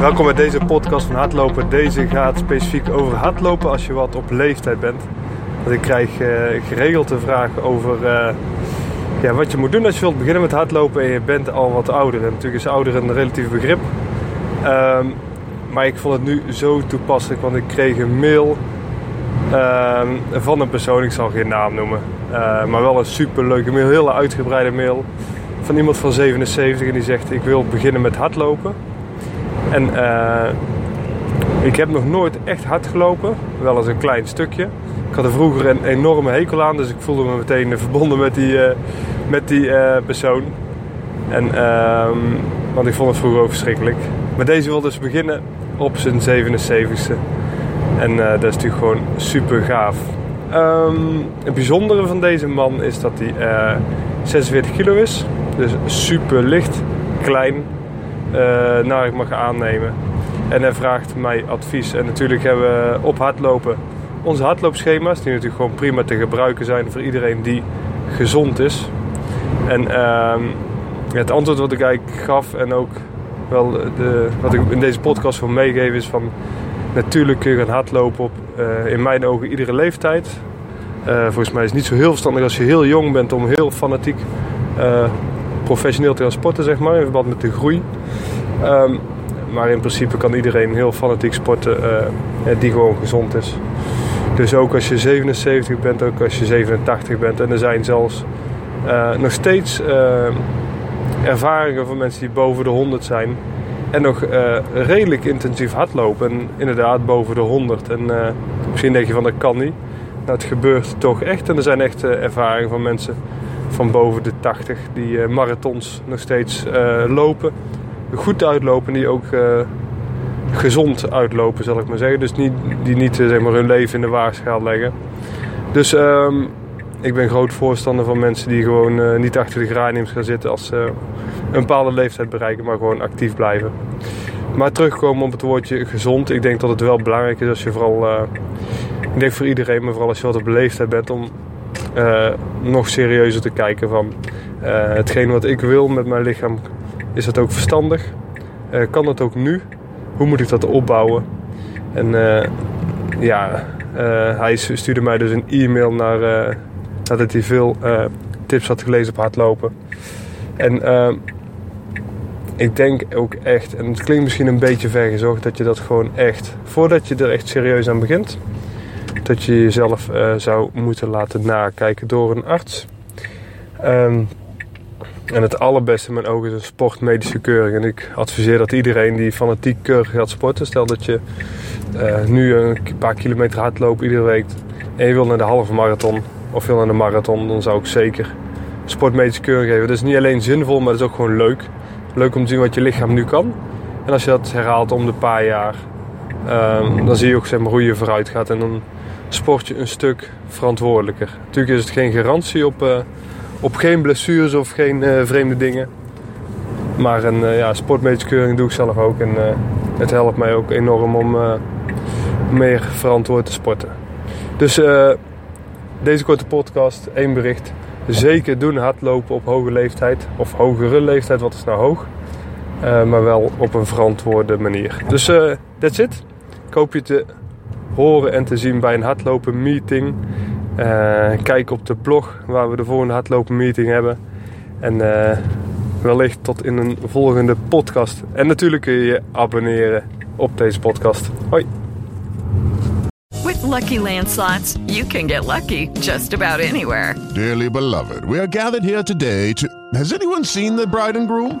Welkom bij deze podcast van Hardlopen. Deze gaat specifiek over hardlopen als je wat op leeftijd bent. Want ik krijg eh, geregeld de vraag over eh, ja, wat je moet doen als je wilt beginnen met hardlopen en je bent al wat ouder. En natuurlijk is ouder een relatief begrip. Ehm, maar ik vond het nu zo toepasselijk, want ik kreeg een mail ehm, van een persoon, ik zal geen naam noemen, eh, maar wel een superleuke mail, een hele uitgebreide mail van iemand van 77 en die zegt ik wil beginnen met hardlopen. En eh, ik heb nog nooit echt hard gelopen, wel eens een klein stukje. Ik had er vroeger een enorme hekel aan, dus ik voelde me meteen verbonden met die, eh, met die eh, persoon. En, ehm, want ik vond het vroeger ook verschrikkelijk. Maar deze wil dus beginnen op zijn 77ste. En dat is natuurlijk gewoon super gaaf. Ehm, het bijzondere van deze man is dat hij eh, 46 kilo is. Dus super licht, klein, naar ik mag aannemen. En hij vraagt mij advies. En natuurlijk hebben we op hardlopen onze hardloopschema's, die natuurlijk gewoon prima te gebruiken zijn voor iedereen die gezond is. En ehm, het antwoord wat ik eigenlijk gaf en ook wel de, wat ik in deze podcast wil meegeven is van natuurlijk kun je gaan hardlopen op eh, in mijn ogen iedere leeftijd. Eh, volgens mij is het niet zo heel verstandig als je heel jong bent om heel fanatiek eh, professioneel te gaan sporten, zeg maar, in verband met de groei. Ehm, maar in principe kan iedereen heel fanatiek sporten eh, die gewoon gezond is. Dus ook als je 77 bent, ook als je 87 bent. En er zijn zelfs eh, nog steeds eh, ervaringen van mensen die boven de 100 zijn. En nog eh, redelijk intensief hardlopen. En inderdaad boven de 100. En eh, misschien denk je van dat kan niet. Nou, het gebeurt toch echt. En er zijn echt eh, ervaringen van mensen van boven de 80 die eh, marathons nog steeds eh, lopen. Goed uitlopen, die ook eh, gezond uitlopen, zal ik maar zeggen. Dus niet, die niet zeg maar, hun leven in de waagschaal leggen. Dus ehm, ik ben groot voorstander van mensen die gewoon niet achter de geraniums gaan zitten als ze een bepaalde leeftijd bereiken, maar gewoon actief blijven. Maar terugkomen op het woordje gezond. Ik denk dat het wel belangrijk is als je vooral, ik denk voor iedereen, maar vooral als je wat op leeftijd bent, om eh, nog serieuzer te kijken van eh, hetgeen wat ik wil met mijn lichaam, is dat ook verstandig? Eh, kan dat ook nu? Hoe moet ik dat opbouwen? En ja, hij stuurde mij dus een e-mail naar, nadat hij veel tips had gelezen op hardlopen. En ik denk ook echt, en het klinkt misschien een beetje vergezocht, dat je dat gewoon echt, voordat je er echt serieus aan begint, dat je jezelf eh, zou moeten laten nakijken door een arts. Ehm, en het allerbeste in mijn ogen is een sportmedische keuring. En ik adviseer dat iedereen die fanatiek keurig gaat sporten, stel dat je eh, nu een paar kilometer hardloopt iedere week en je wil naar de halve marathon of wil naar de marathon, dan zou ik zeker sportmedische keuring geven. Dat is niet alleen zinvol, maar dat is ook gewoon leuk. Leuk om te zien wat je lichaam nu kan. En als je dat herhaalt om de paar jaar, ehm, dan zie je ook zeg maar, hoe je vooruit gaat. En dan sport je een stuk verantwoordelijker. Natuurlijk is het geen garantie op, eh, op geen blessures of geen eh, vreemde dingen. Maar een eh, ja, doe ik zelf ook. En het helpt mij ook enorm om meer verantwoord te sporten. Dus deze korte podcast, één bericht. Zeker doen hardlopen op hoge leeftijd. Of hogere leeftijd, wat is nou hoog? Maar wel op een verantwoorde manier. Dus that's it. Ik hoop je te horen en te zien bij een hardlopen meeting. Eh, kijk op de blog waar we de volgende hardlopen meeting hebben. En eh, wellicht tot in een volgende podcast. En natuurlijk kun je je abonneren op deze podcast. Hoi! With Lucky Land slots, you can get lucky just about anywhere. Dearly beloved, we are gathered here today to. Has anyone seen the bride and groom?